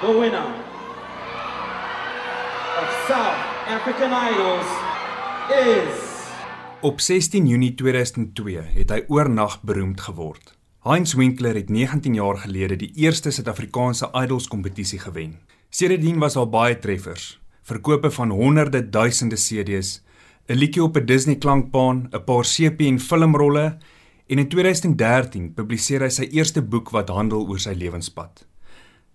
The winner of South African Idols is Op 16 Junie 2002 het hy oornag beroemd geword. Heinz Winkler het 19 jaar gelede die eerste Suid-Afrikaanse Idols kompetisie gewen. Sedertdien was daar baie treffers, verkope van honderde duisende CD's, 'n liedjie op 'n Disney klankbaan, 'n paar CP en filmrolle en in 2013 publiseer hy sy eerste boek wat handel oor sy lewenspad.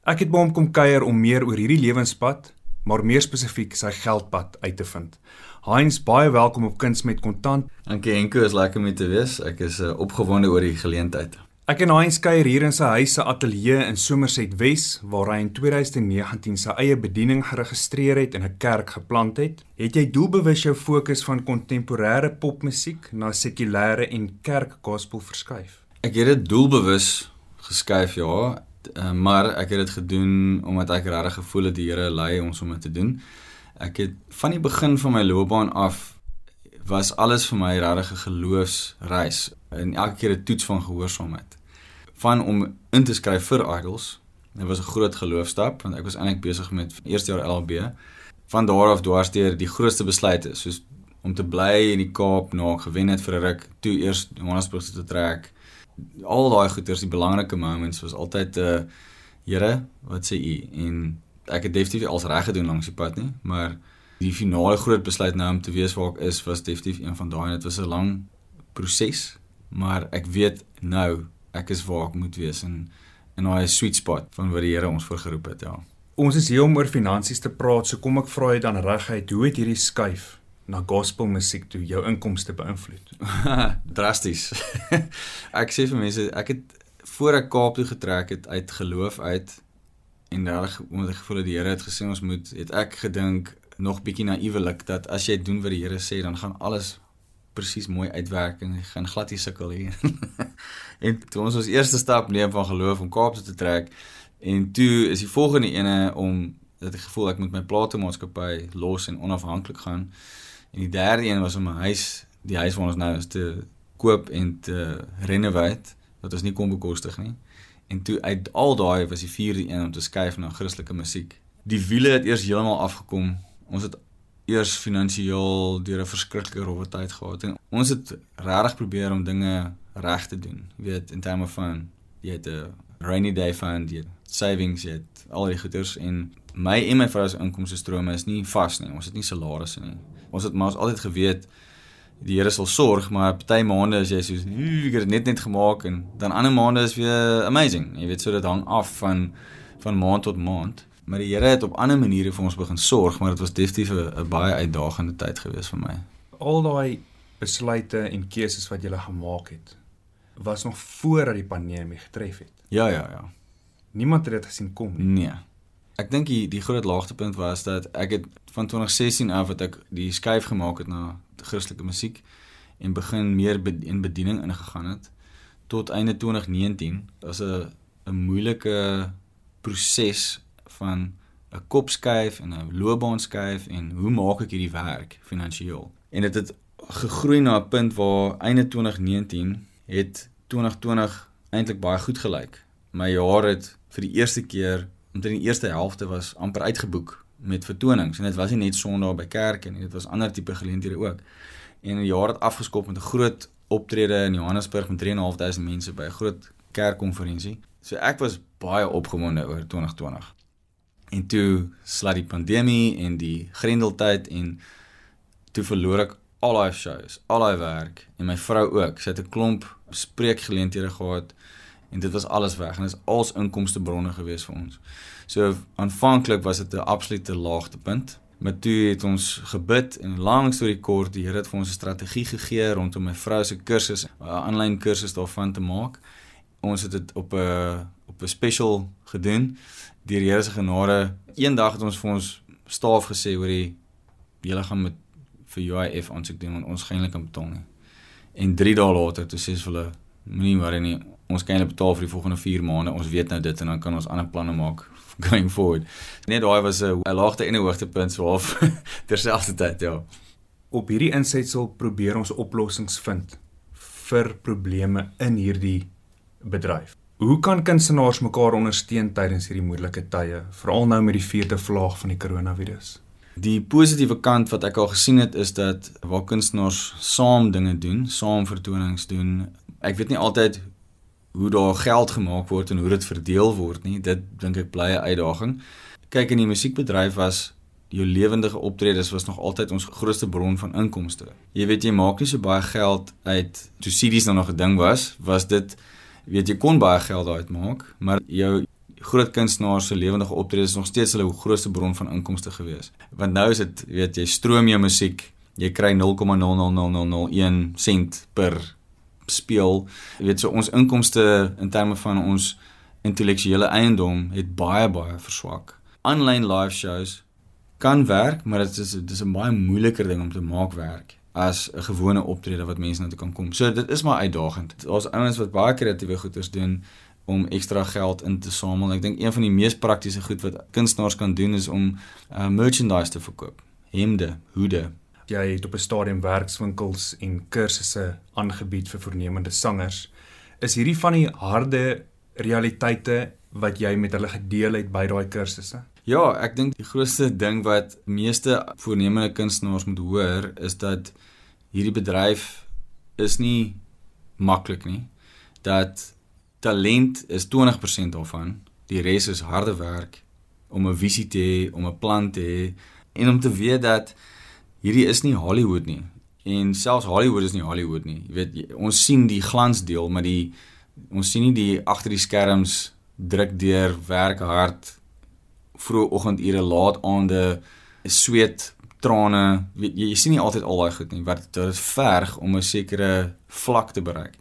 Ek het by hom kom kuier om meer oor hierdie lewenspad, maar meer spesifiek sy geldpad uit te vind. Heinz, baie welkom op Kuns met Kontant. Dankie Henko, is lekker om hier te wees. Ek is uh, opgewonde oor die geleentheid. Ek en Heinz kuier hier in sy huis se ateljee in Somerset Wes waar hy in 2019 sy eie bediening geregistreer het en 'n kerk geplant het. Het jy doelbewus jou fokus van kontemporêre popmusiek na sekulêre en kerkgospel verskuif? Ek het dit doelbewus geskuif, ja, uh, maar ek het dit gedoen omdat ek regtig gevoel het die Here lei ons om dit te doen. Ek het van die begin van my loopbaan af was alles vir my regtig 'n geloofsreis en elke keer 'n toets van gehoorsaamheid. Van om in te skryf vir idols, dit was 'n groot geloofstap want ek was eintlik besig met eerste jaar LLB. Van daar af dwarsteer die grootste besluite soos om te bly in die Kaap na ek gewen het vir 'n ruk, toe eers Johannesburg toe te trek. Al daai goeters, die belangrike moments was altyd 'n uh, Here, wat sê u? En ek het definitief alles reg gedoen langs die pad nie, maar die finale groot besluit nou om te weet waar ek is was definitief een van daai en dit was 'n lang proses, maar ek weet nou ek is waar ek moet wees in in daai sweet spot van wat die Here ons voorgeroep het, ja. Ons is hier om oor finansies te praat, so kom ek vra jy dan reguit, hoe het hierdie skuif na gospelmusiek toe jou inkomste beïnvloed? Drasties. ek sê vir mense, ek het voor ek Kaap toe getrek het uit geloof uit en reg omdat ek gevoel het die Here het gesê ons moet het ek gedink nog bietjie naïewelik dat as jy doen wat die Here sê dan gaan alles presies mooi uitwerk en gaan glad nie sukkel hier. en toe ons ons eerste stap neem van geloof om Kaap toe te trek en toe is die volgende ene om dat ek gevoel ek moet my platenmaatskappy los en onafhanklik gaan. En die derde een was om 'n huis, die huis waar ons nou is te koop en te renovate wat ons nie kon bekostig nie. En toe uit al daai was die vierde een om te skuif na Christelike musiek. Die wiele het eers heeltemal afgekom. Ons het eers finansiëel deur 'n verskriklike rowwe tyd gehad en ons het regtig probeer om dinge reg te doen. Jy weet, in terme van jy het 'n rainy day fund, jy savings, jy het al die goeders en my en my vrou se inkomste strome is nie vas nie. Ons het nie salarisse nie. Ons het maar ons altyd geweet die Here sal sorg, maar party maande as jy soos ek het dit net net gemaak en dan ander maande is weer amazing. Jy weet so dit hang af van van maand tot maand. Maar die Here het op ander maniere vir ons begin sorg, maar dit was definitief 'n baie uitdagende tyd gewees vir my. Al daai besluite en keuses wat jy gemaak het, was nog voordat die pandemie getref het. Ja, ja, ja. Niemand het dit gesien kom nie. Nee. Ek dink die die groot laagtepunt was dat ek het van 2016 af wat ek die skuif gemaak het na Christelike musiek en begin meer in bediening ingegaan het tot einde 2019 was 'n 'n moeilike proses van 'n kopskuif en 'n loopbaanskuif en hoe maak ek hierdie werk finansiëel? En dit het, het gegroei na 'n punt waar einde 2019 het 2020 eintlik baie goed gelyk. My jaar het vir die eerste keer omtrent die eerste helfte was amper uitgeboek met vertonings en dit was nie net Sondag by kerk en dit was ander tipe geleenthede ook. En 'n jaar het afgeskop met 'n groot optrede in Johannesburg met 3.500 mense by 'n groot kerkkonferensie. So ek was baie opgewonde oor 2020. En toe slaat die pandemie en die grendeltyd en toe verloor ek al daai shows, al daai werk en my vrou ook. Sy het 'n klomp spreekgeleenthede gehad en dit was alles weg en dit is als inkomste bronne gewees vir ons. So aanvanklik was dit 'n absolute laagtepunt. Maar toe het ons gebid en langs deur die kort die Here het vir ons 'n strategie gegee rondom my vrou se kursus, 'n aanlyn kursus daarvan te maak. Ons het dit op 'n op 'n special gedoen deur die Here se genade. Eendag het ons vir ons staf gesê oor die julle gaan met vir UIF aansoek doen want ons gaan eintlik kan betaal nie. En 3 dae later toe sê hulle moenie worry nie, ons kan net betaal vir die volgende 4 maande. Ons weet nou dit en dan kan ons ander planne maak going forward. Net daai was 'n laagte en 'n hoogtepunt so half terselfdertyd, ja. Op hierdie insetsel probeer ons oplossings vind vir probleme in hierdie bedryf. Hoe kan kunstenaars mekaar ondersteun tydens hierdie moeilike tye, veral nou met die vierde vlaag van die koronavirus? Die positiewe kant wat ek al gesien het is dat waar kunstenaars saam dinge doen, saam vertonings doen. Ek weet nie altyd hoe daar geld gemaak word en hoe dit verdeel word nie. Dit dink ek bly 'n uitdaging. Kyk in die musiekbedryf was jou lewendige optredes was nog altyd ons grootste bron van inkomste. Jy weet jy maak nie so baie geld uit toe CD's nou nog 'n ding was, was dit weet jy kon baie geld daaruit maak, maar jou groot kunstenaars se lewendige optredes is nog steeds hulle grootste bron van inkomste gewees. Want nou is dit weet jy stroom jou musiek, jy kry 0,00001 sent per speel. Jy weet so ons inkomste in terme van ons intellektuele eiendom het baie baie verswak. Aanlyn live shows kan werk, maar dit is dis 'n baie moeiliker ding om te maak werk as 'n gewone optrede wat mense na toe kan kom. So dit is maar uitdagend. Daar's ouens wat baie kreatiewe goeders doen om ekstra geld in te samel. Ek dink een van die mees praktiese goed wat kunstenaars kan doen is om uh, merchandise te verkoop. Hemde, hoede. Jy het op 'n stadium werkswinkels en kursusse aangebied vir voornemende sangers. Is hierdie van die harde realiteite wat jy met hulle gedeel het by daai kursusse? Ja, ek dink die grootste ding wat meeste voornemende kunstenaars moet hoor is dat hierdie bedryf is nie maklik nie. Dat talent is 20% daarvan. Die res is harde werk om 'n visie te hê, om 'n plan te hê en om te weet dat hierdie is nie Hollywood nie. En selfs Hollywood is nie Hollywood nie. Jy weet ons sien die glansdeel, maar die ons sien nie die agter die skerms druk deur, werk hard, vroeë oggendure, laat aande, sweet, trane, jy, jy sien nie altyd al daai goed nie, wat dit verg om 'n sekere vlak te bereik.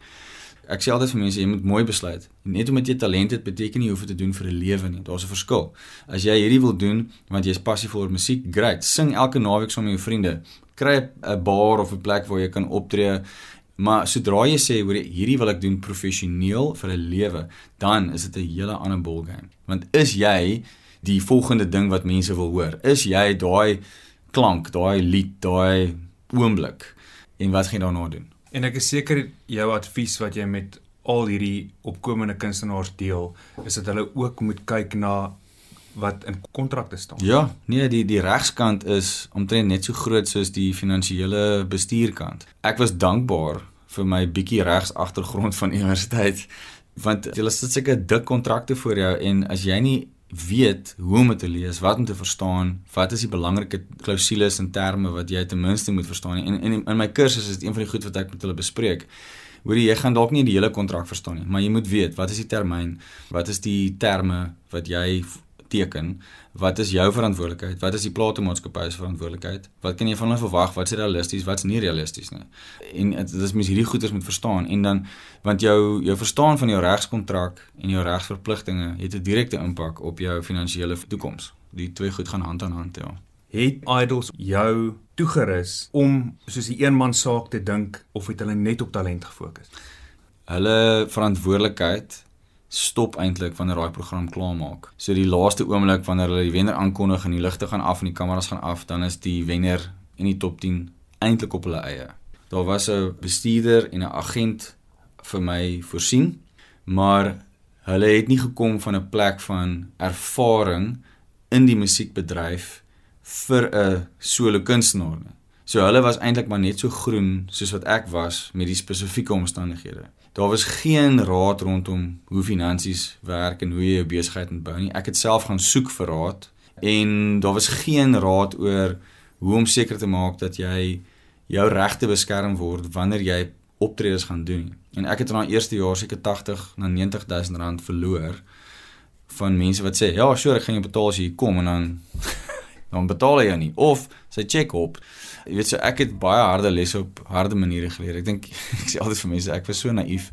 Ek sê altyd vir mense, jy moet mooi besluit. Net omdat jy talent het, beteken nie jy hoef dit te doen vir 'n lewe nie. Daar's 'n verskil. As jy hierdie wil doen want jy is passievol oor musiek, great. Sing elke naweek saam met jou vriende. Kry 'n bar of 'n plek waar jy kan optree. Maar sodra jy sê hoor hierdie wil ek doen professioneel vir 'n lewe, dan is dit 'n hele ander ballgame. Want is jy die volgende ding wat mense wil hoor. Is jy daai klank, daai lied, daai oomblik en wat gaan jy daarna doen? En ek is seker jou advies wat jy met al hierdie opkomende kunstenaars deel, is dat hulle ook moet kyk na wat in kontrakte staan. Ja, nee, die die regskant is omtrent net so groot soos die finansiële bestuurkant. Ek was dankbaar vir my bietjie regs agtergrond van universiteit want jy het seker dik kontrakte vir jou en as jy nie weet hoe om te lees, wat om te verstaan, wat is die belangrike klousules en terme wat jy ten minste moet verstaan. En in in my kursus is dit een van die goed wat ek met hulle bespreek. Hoorie, jy gaan dalk nie die hele kontrak verstaan nie, maar jy moet weet wat is die termyn, wat is die terme wat jy teken, wat is jou verantwoordelikheid? Wat is die platenmaatskappy se verantwoordelikheid? Wat kan jy van hulle verwag? Wat is realisties? Wat's nie realisties nie? En dit is mens hierdie goeders moet verstaan en dan want jou jou verstaan van jou regskontrak en jou regsverpligtinge het 'n direkte impak op jou finansiële toekoms. Die twee goed gaan hand aan hand, ja. Het Idols jou toegerus om soos 'n eenman saak te dink of het hulle net op talent gefokus? Hulle verantwoordelikheid stop eintlik wanneer daai program klaar maak. So die laaste oomblik wanneer hulle die wenner aankondig en die ligte gaan af en die kameras gaan af, dan is die wenner in die top 10 eintlik op hulle eie. Daar was 'n bestuurder en 'n agent vir my voorsien, maar hulle het nie gekom van 'n plek van ervaring in die musiekbedryf vir 'n solo kunstenaar nie. So hulle was eintlik maar net so groen soos wat ek was met die spesifieke omstandighede. Daar was geen raad rondom hoe finansies werk en hoe jy jou besigheid moet bou nie. Ek het self gaan soek vir raad en daar was geen raad oor hoe om seker te maak dat jy jou regte beskerm word wanneer jy optredes gaan doen. En ek het in daai eerste jaar seker 80 na 90000 rand verloor van mense wat sê, "Ja, sure, ek gaan jou betaal as jy kom" en dan dan betaal hy jou nie of sy check op. Jy weet so ek het baie harde lesse op harde maniere geleer. Ek dink ek sê altyd vir mense ek was so naïef.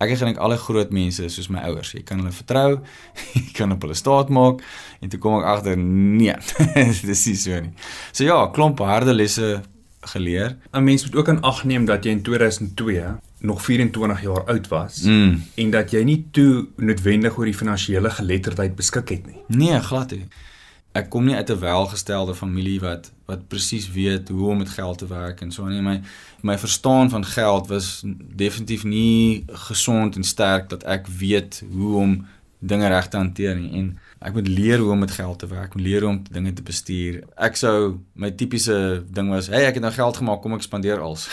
Ek het gedink alle groot mense soos my ouers, jy kan hulle vertrou, jy kan op hulle staat maak en toe kom ek agter nee, dis nie so nie. So ja, klomp harde lesse geleer. 'n Mens moet ook aan ag neem dat jy in 2002 nog 24 jaar oud was Mm. en dat jy nie toe noodwendig oor die finansiële geletterdheid beskik het nie. Nee, glad nie. Ek kom nie uit 'n welgestelde familie wat wat presies weet hoe om met geld te werk en so nie my my verstaan van geld was definitief nie gesond en sterk dat ek weet hoe om dinge reg te hanteer nie en ek moet leer hoe om met geld te werk, moet leer hoe om dinge te bestuur. Ek sou my tipiese ding was, "Hey, ek het nou geld gemaak, kom ek spandeer als."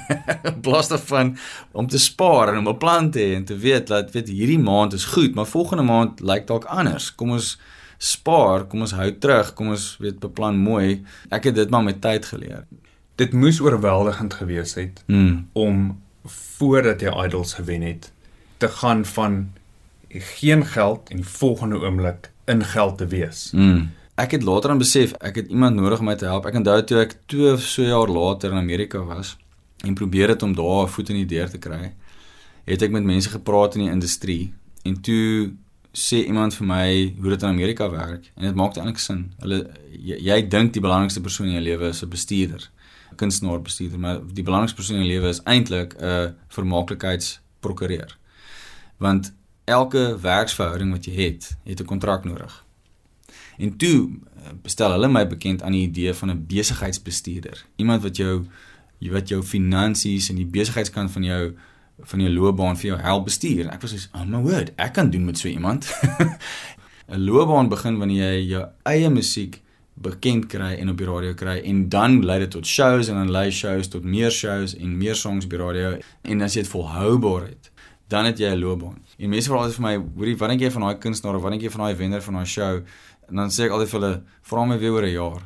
Plaas daarvan om te spaar en om 'n plan te hê en te weet dat weet hierdie maand is goed, maar volgende maand lyk dalk anders. Kom ons spaar, kom ons hou terug, kom ons weet beplan mooi. Ek het dit maar met tyd geleer. Dit moes oorweldigend gewees het Mm. om voordat jy Idols gewen het te gaan van geen geld en die volgende oomblik in geld te wees. Mm. Ek het later aan besef ek het iemand nodig om my te help. Ek onthou toe ek 2 of so jaar later in Amerika was en probeer het om daar 'n voet in die deur te kry. Het ek met mense gepraat in die industrie en toe sê iemand vir my hoe dit in Amerika werk en dit maak eintlik sin. Hulle jy, jy dink die belangrikste persoon in jou lewe is 'n bestuurder, 'n kunstenaar bestuurder, maar die belangrikste persoon in jou lewe is eintlik 'n vermaaklikheidsprokureur. Want elke werksverhouding wat jy het, het 'n kontrak nodig. En toe eh, bestel hulle my bekend aan die idee van 'n besigheidsbestuurder. Iemand wat jou wat jou finansies en die besigheidskant van jou van jou loopbaan vir jou help bestuur. Ek was so, "Oh my word, ek kan doen met so iemand." 'n Loopbaan begin wanneer jy jou eie musiek bekend kry en op die radio kry en dan lei dit tot shows en dan lei shows tot meer shows en meer songs op die radio en as jy dit volhoubaar het, dan het jy 'n loopbaan. En mense vra altyd vir my, "Hoorie, wat dink jy van daai kunstenaar of wat dink jy van daai wenner van daai show?" En dan sê ek altyd vir hulle, "Vra my weer oor 'n jaar."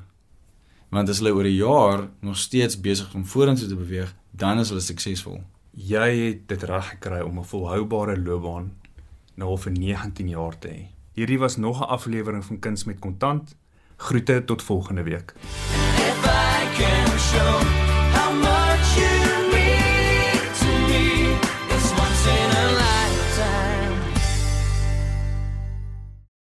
Want as hulle oor 'n jaar nog steeds besig om vorentoe te beweeg, dan is hulle suksesvol. Jy het dit reg gekry om 'n volhoubare loopbaan nou al vir 19 jaar te hê. Hierdie was nog 'n aflewering van Kuns met Kontant. Groete tot volgende week. If I can show